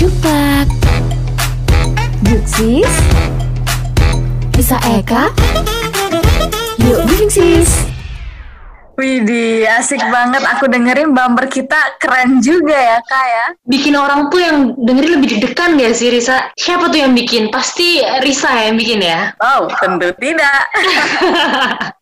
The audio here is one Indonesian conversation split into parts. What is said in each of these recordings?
Jupak Juksis Bisa Eka Yuk briefing sis Widih, asik banget. Aku dengerin bumper kita keren juga ya, Kak ya. Bikin orang tuh yang dengerin lebih deg-degan gak sih, Risa? Siapa tuh yang bikin? Pasti Risa yang bikin ya? Oh, tentu tidak.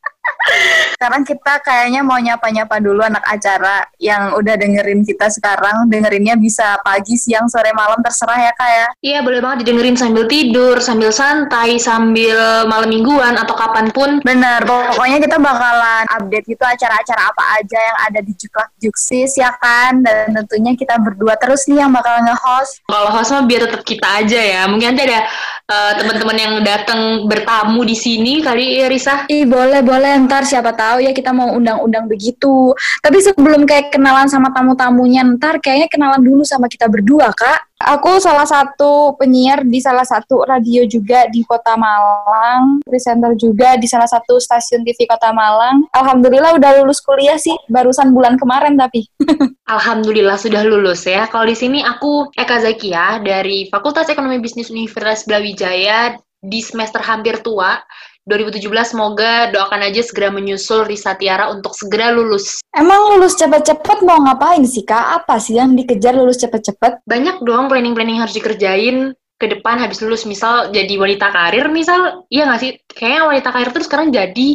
Sekarang kita kayaknya mau nyapa-nyapa dulu anak acara yang udah dengerin kita sekarang. Dengerinnya bisa pagi, siang, sore, malam, terserah ya kak ya. Iya, boleh banget didengerin sambil tidur, sambil santai, sambil malam mingguan, atau kapan pun. Bener, pokoknya kita bakalan update gitu acara-acara apa aja yang ada di Juklak Juksis ya kan. Dan tentunya kita berdua terus nih yang bakal nge-host. Kalau host mah biar tetap kita aja ya. Mungkin nanti ada uh, teman-teman yang datang bertamu di sini kali ya Risa. Ih, boleh, boleh. Ntar siapa tahu ya kita mau undang-undang begitu. Tapi sebelum kayak kenalan sama tamu-tamunya, ntar kayaknya kenalan dulu sama kita berdua, Kak. Aku salah satu penyiar di salah satu radio juga di Kota Malang, presenter juga di salah satu stasiun TV Kota Malang. Alhamdulillah udah lulus kuliah sih, barusan bulan kemarin tapi. Alhamdulillah sudah lulus ya. Kalau di sini aku Eka Zakia dari Fakultas Ekonomi Bisnis Universitas Brawijaya di semester hampir tua 2017 semoga doakan aja segera menyusul Risa Tiara untuk segera lulus. Emang lulus cepet-cepet mau ngapain sih kak? Apa sih yang dikejar lulus cepet-cepet? Banyak dong planning-planning harus dikerjain ke depan habis lulus. Misal jadi wanita karir misal iya nggak sih? Kayaknya wanita karir tuh sekarang jadi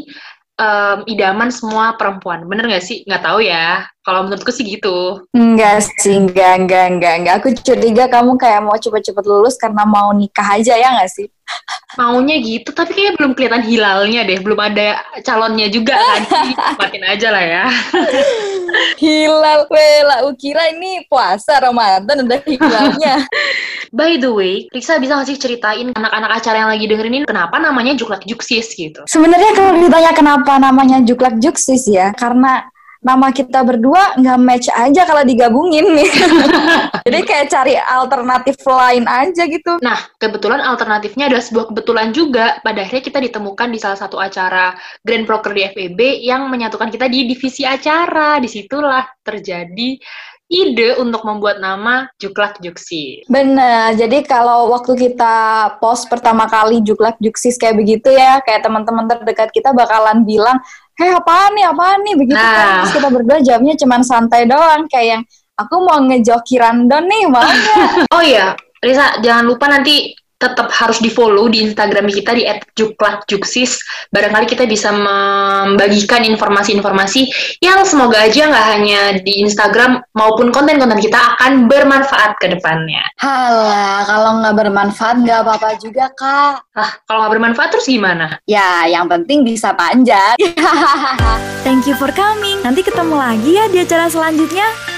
um, idaman semua perempuan. Bener nggak sih? Nggak tahu ya. Kalau menurutku sih gitu. Enggak sih enggak enggak enggak enggak aku curiga kamu kayak mau cepet-cepet lulus karena mau nikah aja ya nggak sih maunya gitu tapi kayak belum kelihatan hilalnya deh. Belum ada calonnya juga kan. Makin aja lah ya. Hilal wela ukira ini puasa Ramadan udah hilalnya. By the way Risa bisa ngasih ceritain anak-anak acara yang lagi dengerin ini kenapa namanya Juklak Juksis gitu? Sebenarnya kalau ditanya kenapa namanya Juklak Juksis ya karena nama kita berdua nggak match aja kalau digabungin nih. Jadi kayak cari alternatif lain aja gitu. Nah, kebetulan alternatifnya adalah sebuah kebetulan juga. Pada akhirnya kita ditemukan di salah satu acara Grand Proker di FEB yang menyatukan kita di divisi acara. Di situlah terjadi ide untuk membuat nama Juklak Juksi. Bener, jadi kalau waktu kita post pertama kali Juklak Juksis kayak begitu ya, kayak teman-teman terdekat kita bakalan bilang, hei apaan nih, apaan nih, begitu kan. nah. kan. Terus kita berdua jawabnya cuman santai doang, kayak yang, aku mau ngejoki random nih, mau oh iya, Risa, jangan lupa nanti tetap harus di follow di Instagram kita di @juklakjuksis. Barangkali kita bisa membagikan informasi-informasi yang semoga aja nggak hanya di Instagram maupun konten-konten kita akan bermanfaat ke depannya. Halah, kalau nggak bermanfaat nggak apa-apa juga kak. Ah, kalau nggak bermanfaat terus gimana? Ya, yang penting bisa panjat. Thank you for coming. Nanti ketemu lagi ya di acara selanjutnya.